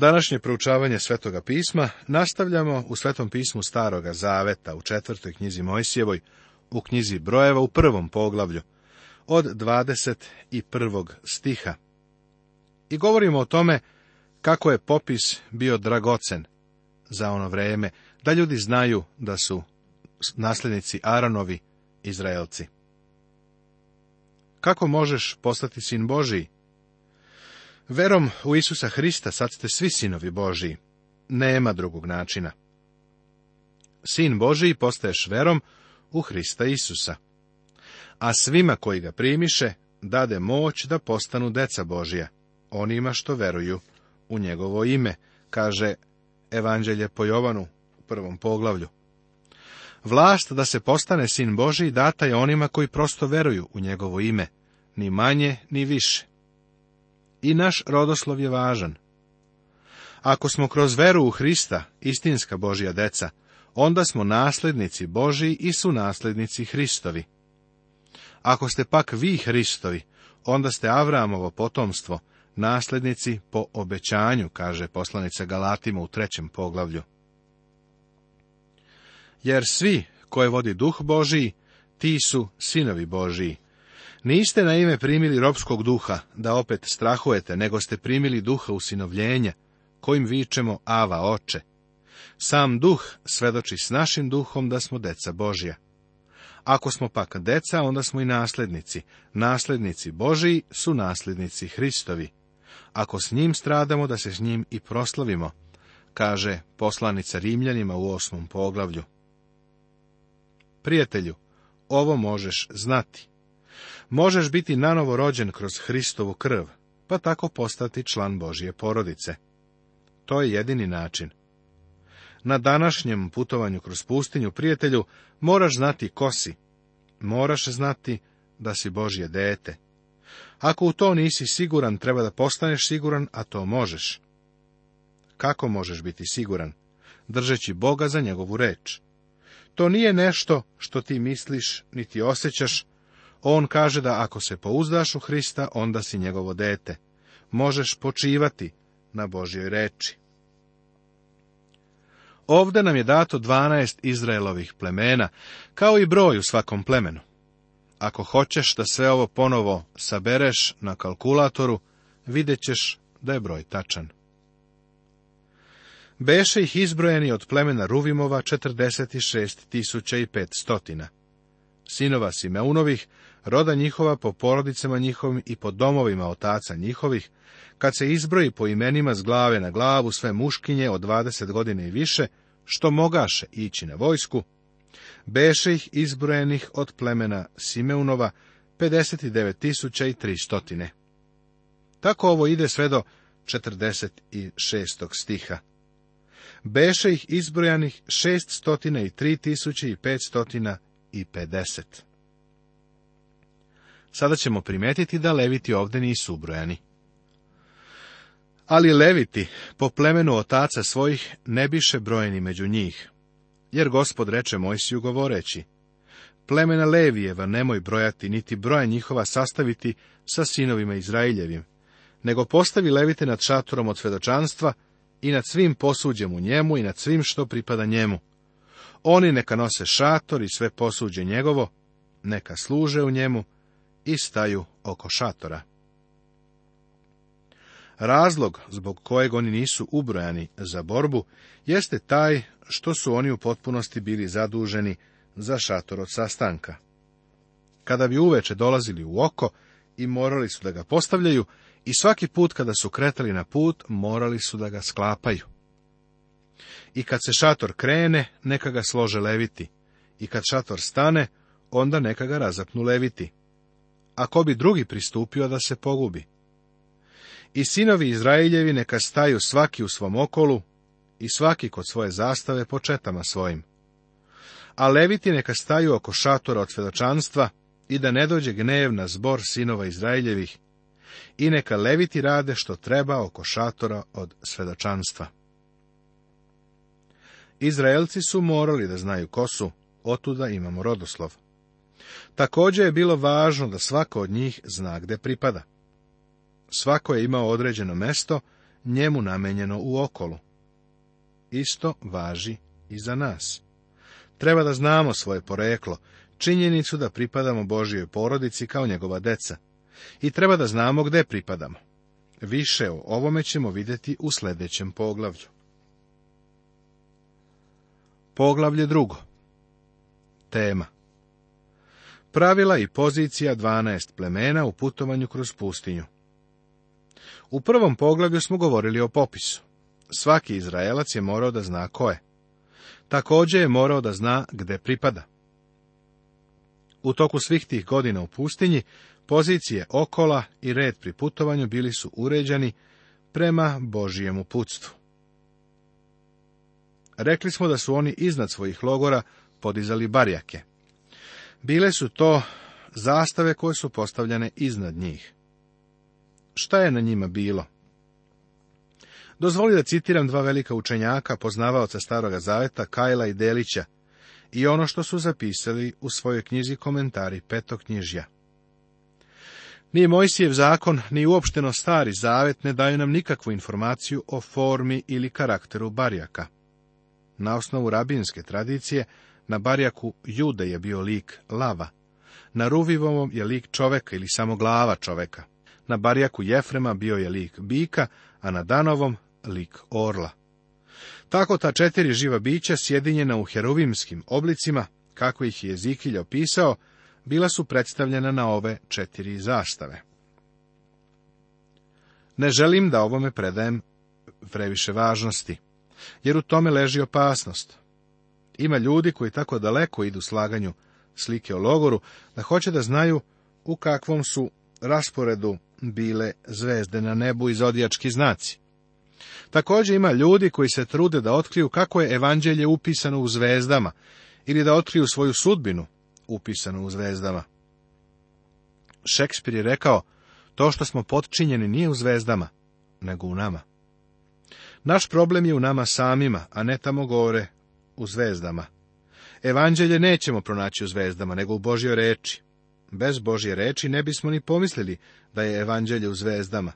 Današnje proučavanje Svetoga pisma nastavljamo u Svetom pismu Staroga Zaveta u četvrtoj knjizi Mojsijevoj, u knjizi Brojeva u prvom poglavlju, od 21. stiha. I govorimo o tome kako je popis bio dragocen za ono vreme, da ljudi znaju da su nasljednici aranovi Izraelci. Kako možeš postati sin Božiji? Verom u Isusa Hrista sad ste svi sinovi Božiji. Nema drugog načina. Sin Božiji postaješ verom u Hrista Isusa. A svima koji ga primiše, dade moć da postanu deca Božija, onima što veruju u njegovo ime, kaže Evanđelje po Jovanu u prvom poglavlju. Vlast da se postane sin Božiji data je onima koji prosto veruju u njegovo ime, ni manje ni više i naš rodoslov je važan. Ako smo kroz veru u Hrista, istinska Božja deca, onda smo naslednici Božiji i su nasljednici Hristovi. Ako ste pak vi Hristovi, onda ste Avramovo potomstvo, nasljednici po obećanju, kaže poslanica Galatima u trećem poglavlju. Jer svi koje vodi duh Božiji, ti su sinovi Božiji, Niste na ime primili ropskog duha, da opet strahujete, nego ste primili duha usinovljenja, kojim vičemo Ava oče. Sam duh svedoči s našim duhom da smo deca Božja. Ako smo pak deca, onda smo i naslednici. Naslednici Božiji su naslednici Hristovi. Ako s njim stradamo, da se s njim i proslavimo, kaže poslanica Rimljanima u osmom poglavlju. Prijatelju, ovo možeš znati. Možeš biti nanovo rođen kroz Hristovu krv, pa tako postati član Božije porodice. To je jedini način. Na današnjem putovanju kroz pustinju, prijatelju, moraš znati ko si. Moraš znati da si Božje dete. Ako u to nisi siguran, treba da postaneš siguran, a to možeš. Kako možeš biti siguran? Držeći Boga za njegovu reč. To nije nešto što ti misliš niti osjećaš, on kaže da ako se pouzdaš u Hrista, onda si njegovo dete. Možeš počivati na Božjoj reči. Ovde nam je dato 12 Izraelovih plemena, kao i broj u svakom plemenu. Ako hoćeš da sve ovo ponovo sabereš na kalkulatoru, vidjet ćeš da je broj tačan. Beše ih izbrojeni od plemena Ruvimova 46.500, sinova Simeunovih roda njihova po porodicama njihovim i po domovima otaca njihovih, kad se izbroji po imenima s glave na glavu sve muškinje od 20 godine i više, što mogaše ići na vojsku, beše ih izbrojenih od plemena Simeunova 59.300. Tako ovo ide sve do 46. stiha. Beše ih izbrojanih 603.550. Sada ćemo primetiti da leviti ovdje nisu ubrojani. Ali leviti, po plemenu otaca svojih, ne biše brojeni među njih. Jer gospod reče Mojsiju govoreći, plemena Levijeva nemoj brojati, niti broja njihova sastaviti sa sinovima Izraeljevim, nego postavi levite nad šatorom od svedočanstva i nad svim posuđem u njemu i nad svim što pripada njemu. Oni neka nose šator i sve posuđe njegovo, neka služe u njemu, i staju oko šatora. Razlog zbog kojeg oni nisu ubrojani za borbu jeste taj što su oni u potpunosti bili zaduženi za šator od sastanka. Kada bi uveče dolazili u oko i morali su da ga postavljaju i svaki put kada su kretali na put morali su da ga sklapaju. I kad se šator krene, neka ga slože leviti, i kad šator stane, onda neka ga razapnu leviti ako bi drugi pristupio da se pogubi. I sinovi Izraeljevi neka staju svaki u svom okolu i svaki kod svoje zastave po četama svojim. A leviti neka staju oko šatora od svedočanstva i da ne dođe gnev na zbor sinova Izraeljevih i neka leviti rade što treba oko šatora od svedočanstva. Izraelci su morali da znaju kosu, su, otuda imamo rodoslov. Također je bilo važno da svako od njih zna gde pripada. Svako je imao određeno mesto, njemu namenjeno u okolu. Isto važi i za nas. Treba da znamo svoje poreklo, činjenicu da pripadamo Božijoj porodici kao njegova deca. I treba da znamo gde pripadamo. Više o ovome ćemo vidjeti u sljedećem poglavlju. Poglavlje drugo. Tema Pravila i pozicija 12 plemena u putovanju kroz pustinju. U prvom poglavlju smo govorili o popisu. Svaki Izraelac je morao da zna ko je. Također je morao da zna gde pripada. U toku svih tih godina u pustinji, pozicije okola i red pri putovanju bili su uređeni prema Božijem uputstvu. Rekli smo da su oni iznad svojih logora podizali barjake. Bile su to zastave koje su postavljene iznad njih. Šta je na njima bilo? Dozvoli da citiram dva velika učenjaka, poznavaoca Staroga Zaveta, Kajla i Delića, i ono što su zapisali u svojoj knjizi komentari knjižja. Ni Mojsijev zakon, ni uopšteno Stari Zavet ne daju nam nikakvu informaciju o formi ili karakteru barjaka. Na osnovu rabinske tradicije, na barjaku Jude je bio lik lava. Na ruvivom je lik čoveka ili samo glava čoveka. Na barjaku Jefrema bio je lik bika, a na Danovom lik orla. Tako ta četiri živa bića, sjedinjena u heruvimskim oblicima, kako ih je Zikilj opisao, bila su predstavljena na ove četiri zastave. Ne želim da ovome predajem previše važnosti, jer u tome leži opasnost. Ima ljudi koji tako daleko idu slaganju slike o logoru, da hoće da znaju u kakvom su rasporedu bile zvezde na nebu i zodijački znaci. Također ima ljudi koji se trude da otkriju kako je evanđelje upisano u zvezdama ili da otkriju svoju sudbinu upisanu u zvezdama. Šekspir je rekao, to što smo potčinjeni nije u zvezdama, nego u nama. Naš problem je u nama samima, a ne tamo gore u zvezdama. Evanđelje nećemo pronaći u zvezdama, nego u Božjoj reči. Bez Božje reči ne bismo ni pomislili da je evanđelje u zvezdama.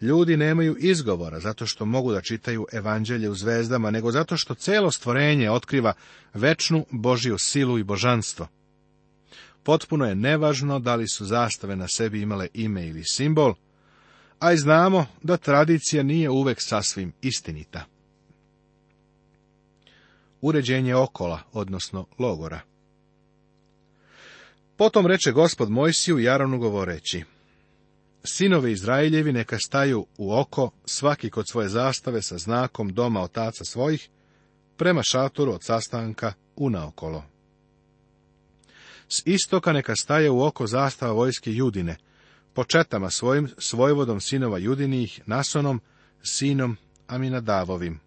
Ljudi nemaju izgovora zato što mogu da čitaju evanđelje u zvezdama, nego zato što celo stvorenje otkriva večnu Božju silu i božanstvo. Potpuno je nevažno da li su zastave na sebi imale ime ili simbol, a i znamo da tradicija nije uvek sasvim istinita uređenje okola, odnosno logora. Potom reče gospod Mojsiju i Aronu govoreći, Sinovi Izraeljevi neka staju u oko, svaki kod svoje zastave sa znakom doma otaca svojih, prema šatoru od sastanka naokolo. S istoka neka staje u oko zastava vojske Judine, po četama svojim svojvodom sinova judinih Nasonom, sinom Aminadavovim,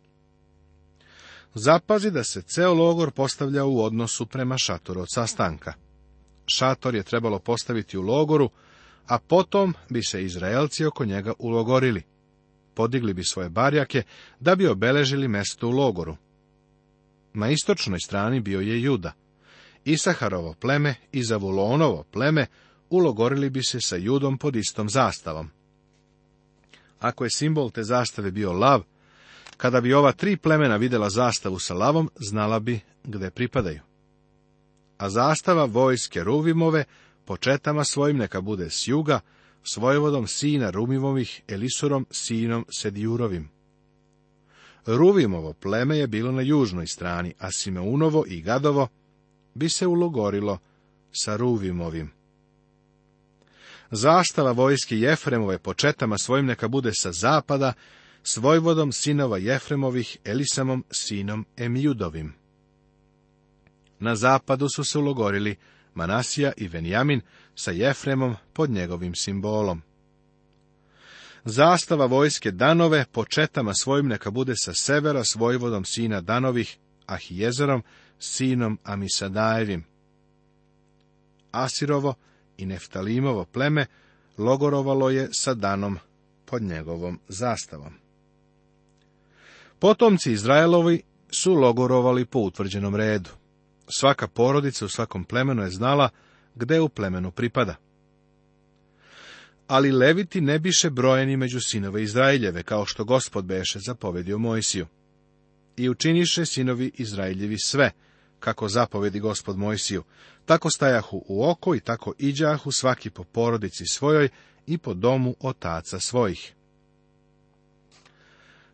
zapazi da se ceo logor postavlja u odnosu prema šatoru od sastanka. Šator je trebalo postaviti u logoru, a potom bi se Izraelci oko njega ulogorili. Podigli bi svoje barjake da bi obeležili mesto u logoru. Na istočnoj strani bio je Juda. Isaharovo pleme i Zavulonovo pleme ulogorili bi se sa Judom pod istom zastavom. Ako je simbol te zastave bio lav, kada bi ova tri plemena vidjela zastavu sa lavom, znala bi gde pripadaju. A zastava vojske Ruvimove po četama svojim neka bude s juga, svojevodom sina Rumimovih, Elisurom, sinom Sedjurovim. Ruvimovo pleme je bilo na južnoj strani, a Simeunovo i Gadovo bi se ulogorilo sa Ruvimovim. Zastava vojske Jefremove po četama svojim neka bude sa zapada, Svojvodom vojvodom sinova Jefremovih, Elisamom, sinom emjudovim. Na zapadu su se ulogorili Manasija i Venjamin sa Jefremom pod njegovim simbolom. Zastava vojske Danove po četama svojim neka bude sa severa svojvodom sina Danovih, Ahijezerom, sinom Amisadajevim. Asirovo i Neftalimovo pleme logorovalo je sa Danom pod njegovom zastavom. Potomci Izraelovi su logorovali po utvrđenom redu. Svaka porodica u svakom plemenu je znala gde u plemenu pripada. Ali leviti ne biše brojeni među sinove Izraeljeve, kao što gospod beše zapovedio Mojsiju. I učiniše sinovi Izraeljevi sve, kako zapovedi gospod Mojsiju, tako stajahu u oko i tako iđahu svaki po porodici svojoj i po domu otaca svojih.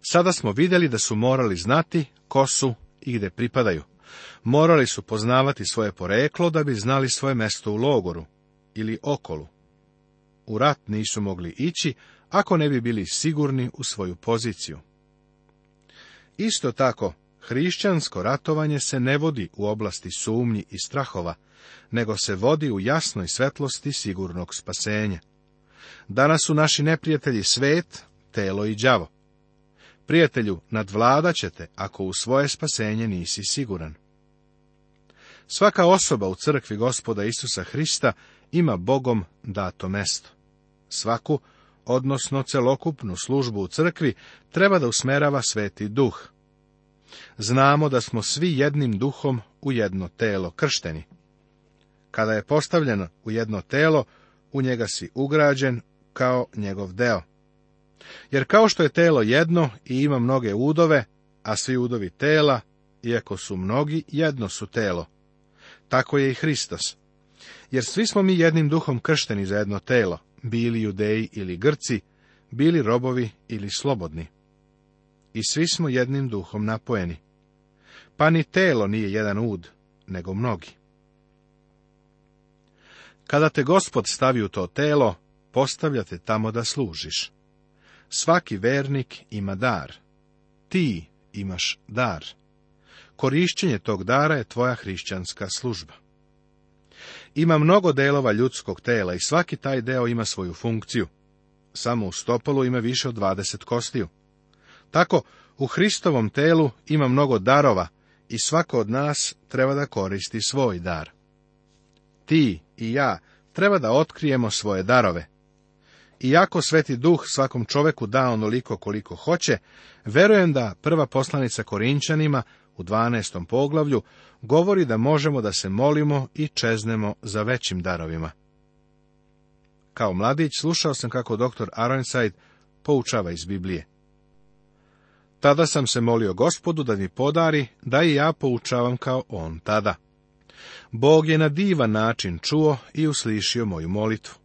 Sada smo vidjeli da su morali znati ko su i gdje pripadaju. Morali su poznavati svoje poreklo da bi znali svoje mesto u logoru ili okolu. U rat nisu mogli ići ako ne bi bili sigurni u svoju poziciju. Isto tako, hrišćansko ratovanje se ne vodi u oblasti sumnji i strahova, nego se vodi u jasnoj svetlosti sigurnog spasenja. Danas su naši neprijatelji svet, telo i đavo. Prijatelju, nadvladat ako u svoje spasenje nisi siguran. Svaka osoba u crkvi gospoda Isusa Hrista ima Bogom dato mesto. Svaku, odnosno celokupnu službu u crkvi, treba da usmerava sveti duh. Znamo da smo svi jednim duhom u jedno telo kršteni. Kada je postavljeno u jedno telo, u njega si ugrađen kao njegov deo. Jer kao što je telo jedno i ima mnoge udove, a svi udovi tela, iako su mnogi, jedno su telo. Tako je i Hristos. Jer svi smo mi jednim duhom kršteni za jedno telo, bili judeji ili grci, bili robovi ili slobodni. I svi smo jednim duhom napojeni. Pa ni telo nije jedan ud, nego mnogi. Kada te gospod stavi u to telo, postavljate tamo da služiš. Svaki vernik ima dar. Ti imaš dar. Korišćenje tog dara je tvoja hrišćanska služba. Ima mnogo delova ljudskog tela i svaki taj deo ima svoju funkciju. Samo u stopolu ima više od 20 kostiju. Tako, u Hristovom telu ima mnogo darova i svako od nas treba da koristi svoj dar. Ti i ja treba da otkrijemo svoje darove, iako sveti duh svakom čoveku da onoliko koliko hoće, verujem da prva poslanica Korinčanima u 12. poglavlju govori da možemo da se molimo i čeznemo za većim darovima. Kao mladić slušao sam kako dr. Aronside poučava iz Biblije. Tada sam se molio gospodu da mi podari da i ja poučavam kao on tada. Bog je na divan način čuo i uslišio moju molitvu.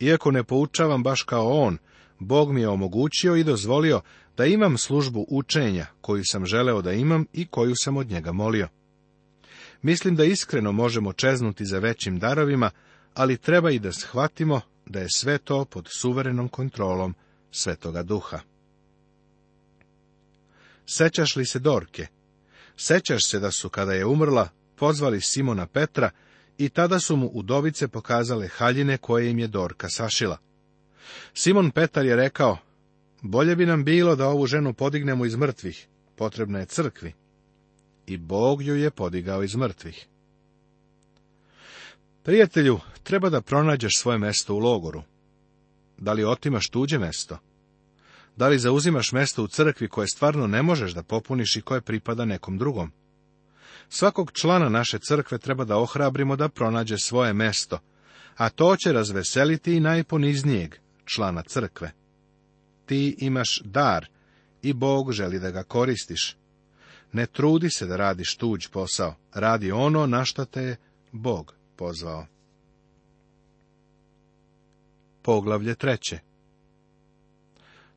Iako ne poučavam baš kao on, Bog mi je omogućio i dozvolio da imam službu učenja koju sam želeo da imam i koju sam od njega molio. Mislim da iskreno možemo čeznuti za većim darovima, ali treba i da shvatimo da je sve to pod suverenom kontrolom Svetoga Duha. Sećaš li se Dorke? Sećaš se da su, kada je umrla, pozvali Simona Petra i tada su mu udovice pokazale haljine koje im je Dorka sašila. Simon Petar je rekao, bolje bi nam bilo da ovu ženu podignemo iz mrtvih, potrebna je crkvi. I Bog ju je podigao iz mrtvih. Prijatelju, treba da pronađeš svoje mesto u logoru. Da li otimaš tuđe mesto? Da li zauzimaš mesto u crkvi koje stvarno ne možeš da popuniš i koje pripada nekom drugom? Svakog člana naše crkve treba da ohrabrimo da pronađe svoje mesto, a to će razveseliti i najponiznijeg člana crkve. Ti imaš dar i Bog želi da ga koristiš. Ne trudi se da radiš tuđ posao, radi ono na što te je Bog pozvao. Poglavlje treće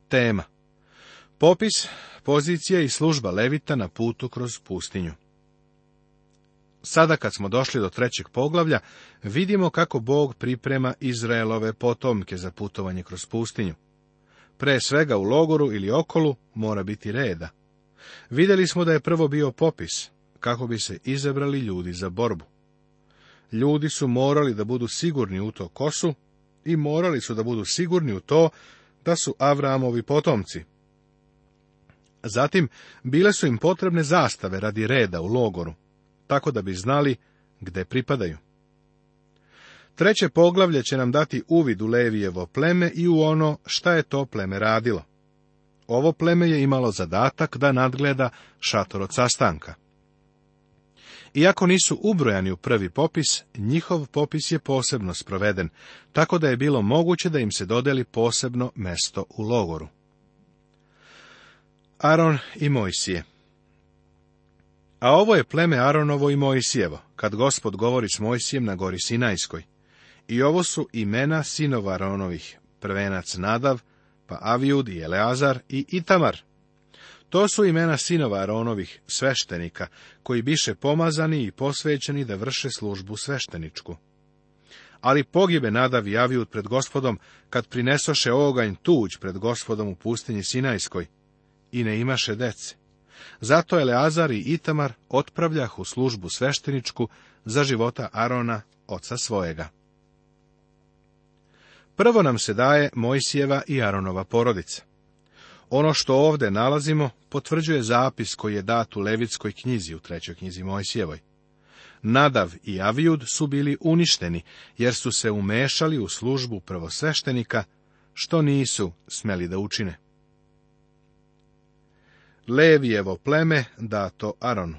Tema Popis, pozicija i služba Levita na putu kroz pustinju Sada kad smo došli do trećeg poglavlja, vidimo kako Bog priprema Izraelove potomke za putovanje kroz pustinju. Pre svega u logoru ili okolu mora biti reda. Vidjeli smo da je prvo bio popis, kako bi se izabrali ljudi za borbu. Ljudi su morali da budu sigurni u to kosu i morali su da budu sigurni u to da su Avramovi potomci. Zatim, bile su im potrebne zastave radi reda u logoru tako da bi znali gde pripadaju. Treće poglavlje će nam dati uvid u Levijevo pleme i u ono šta je to pleme radilo. Ovo pleme je imalo zadatak da nadgleda šator od sastanka. Iako nisu ubrojani u prvi popis, njihov popis je posebno sproveden, tako da je bilo moguće da im se dodeli posebno mesto u logoru. Aron i Mojsije a ovo je pleme Aronovo i Mojsijevo, kad gospod govori s Mojsijem na gori Sinajskoj. I ovo su imena sinova Aronovih, prvenac Nadav, pa Avijud i Eleazar i Itamar. To su imena sinova Aronovih, sveštenika, koji biše pomazani i posvećeni da vrše službu svešteničku. Ali pogibe Nadav i Avijud pred gospodom, kad prinesoše oganj tuđ pred gospodom u pustinji Sinajskoj, i ne imaše dece. Zato Leazar i Itamar otpravljah u službu svešteničku za života Arona, oca svojega. Prvo nam se daje Mojsijeva i Aronova porodica. Ono što ovde nalazimo potvrđuje zapis koji je dat u Levitskoj knjizi, u trećoj knjizi Mojsijevoj. Nadav i Avijud su bili uništeni, jer su se umešali u službu prvosveštenika, što nisu smeli da učine. Levijevo pleme dato Aronu.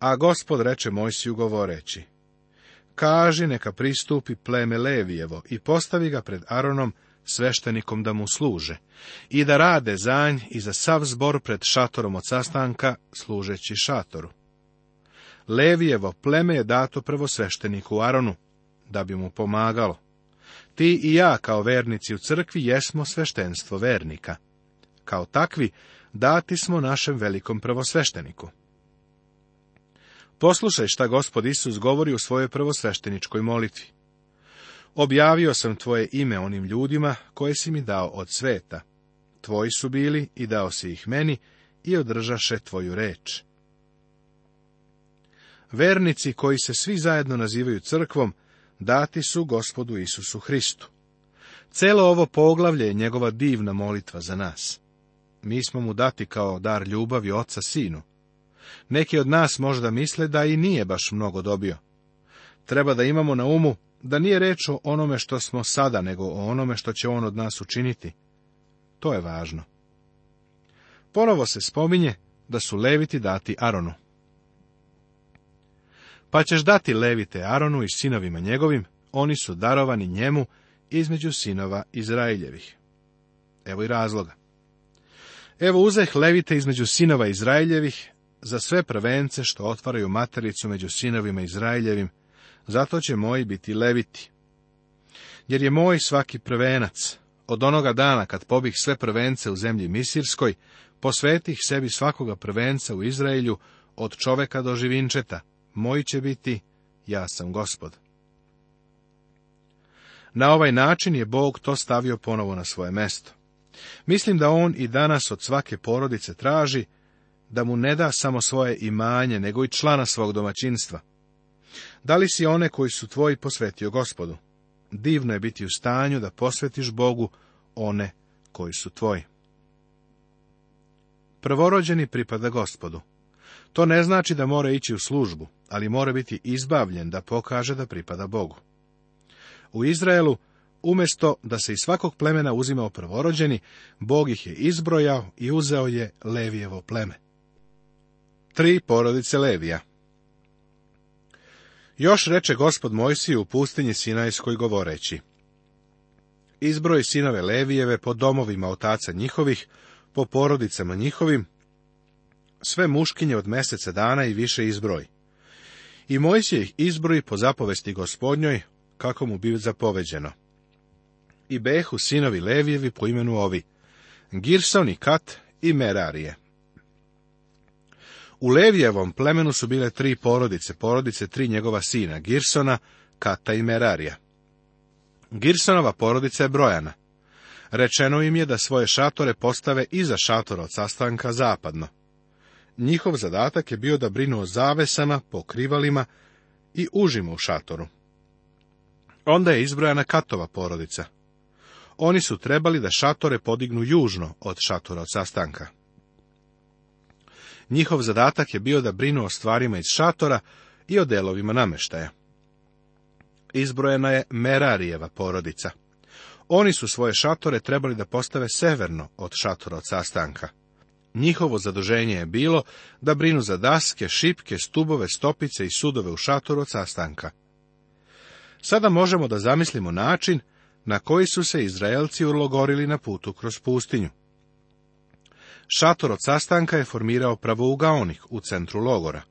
A gospod reče Mojsiju govoreći, kaži neka pristupi pleme Levijevo i postavi ga pred Aronom, sveštenikom da mu služe, i da rade zanj i za sav zbor pred šatorom od sastanka, služeći šatoru. Levijevo pleme je dato prvo svešteniku Aronu, da bi mu pomagalo. Ti i ja, kao vernici u crkvi, jesmo sveštenstvo vernika kao takvi, dati smo našem velikom prvosvešteniku. Poslušaj šta gospod Isus govori u svojoj prvosvešteničkoj molitvi. Objavio sam tvoje ime onim ljudima koje si mi dao od sveta. Tvoji su bili i dao si ih meni i održaše tvoju reč. Vernici koji se svi zajedno nazivaju crkvom, dati su gospodu Isusu Hristu. Celo ovo poglavlje je njegova divna molitva za nas mi smo mu dati kao dar ljubavi oca sinu. Neki od nas možda misle da i nije baš mnogo dobio. Treba da imamo na umu da nije reč o onome što smo sada, nego o onome što će on od nas učiniti. To je važno. Ponovo se spominje da su leviti dati Aronu. Pa ćeš dati levite Aronu i sinovima njegovim, oni su darovani njemu između sinova Izraeljevih. Evo i razloga. Evo uzeh levite između sinova Izraeljevih, za sve prvence što otvaraju matericu među sinovima Izraeljevim, zato će moji biti leviti. Jer je moj svaki prvenac, od onoga dana kad pobih sve prvence u zemlji Misirskoj, posvetih sebi svakoga prvenca u Izraelju, od čoveka do živinčeta, moji će biti, ja sam gospod. Na ovaj način je Bog to stavio ponovo na svoje mesto. Mislim da on i danas od svake porodice traži da mu ne da samo svoje imanje, nego i člana svog domaćinstva. Da li si one koji su tvoji posvetio gospodu? Divno je biti u stanju da posvetiš Bogu one koji su tvoji. Prvorođeni pripada gospodu. To ne znači da mora ići u službu, ali mora biti izbavljen da pokaže da pripada Bogu. U Izraelu Umjesto da se iz svakog plemena uzimao prvorođeni, Bog ih je izbrojao i uzeo je Levijevo pleme. Tri porodice Levija Još reče gospod Mojsiju u pustinji Sinajskoj govoreći. Izbroj sinove Levijeve po domovima otaca njihovih, po porodicama njihovim, sve muškinje od meseca dana i više izbroj. I Mojsije ih izbroji po zapovesti gospodnjoj, kako mu bi zapoveđeno i behu sinovi Levijevi po imenu ovi, Girsoni, Kat i Merarije. U Levijevom plemenu su bile tri porodice, porodice tri njegova sina, Girsona, Kata i Merarija. Girsonova porodica je brojana. Rečeno im je da svoje šatore postave iza šatora od sastanka zapadno. Njihov zadatak je bio da brinu o zavesama, pokrivalima i užima u šatoru. Onda je izbrojana Katova porodica. Oni su trebali da šatore podignu južno od šatora od sastanka. Njihov zadatak je bio da brinu o stvarima iz šatora i o delovima nameštaja. Izbrojena je Merarijeva porodica. Oni su svoje šatore trebali da postave severno od šatora od sastanka. Njihovo zaduženje je bilo da brinu za daske, šipke, stubove, stopice i sudove u šatoru od sastanka. Sada možemo da zamislimo način na koji su se Izraelci ulogorili na putu kroz pustinju. Šator od sastanka je formirao pravougaonik u centru logora.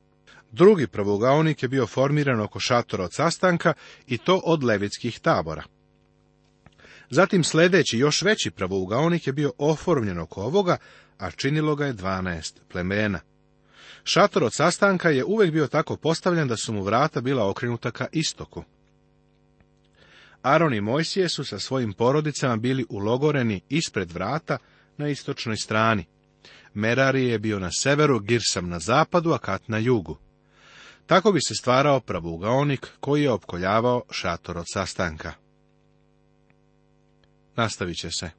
Drugi pravougaonik je bio formiran oko šatora od sastanka i to od levitskih tabora. Zatim sljedeći, još veći pravougaonik je bio oformljen oko ovoga, a činilo ga je 12 plemena. Šator od sastanka je uvek bio tako postavljen da su mu vrata bila okrenuta ka istoku. Aron i Mojsije su sa svojim porodicama bili ulogoreni ispred vrata na istočnoj strani. Merari je bio na severu, Girsam na zapadu, a Kat na jugu. Tako bi se stvarao pravugaonik koji je opkoljavao šator od sastanka. Nastavit će se.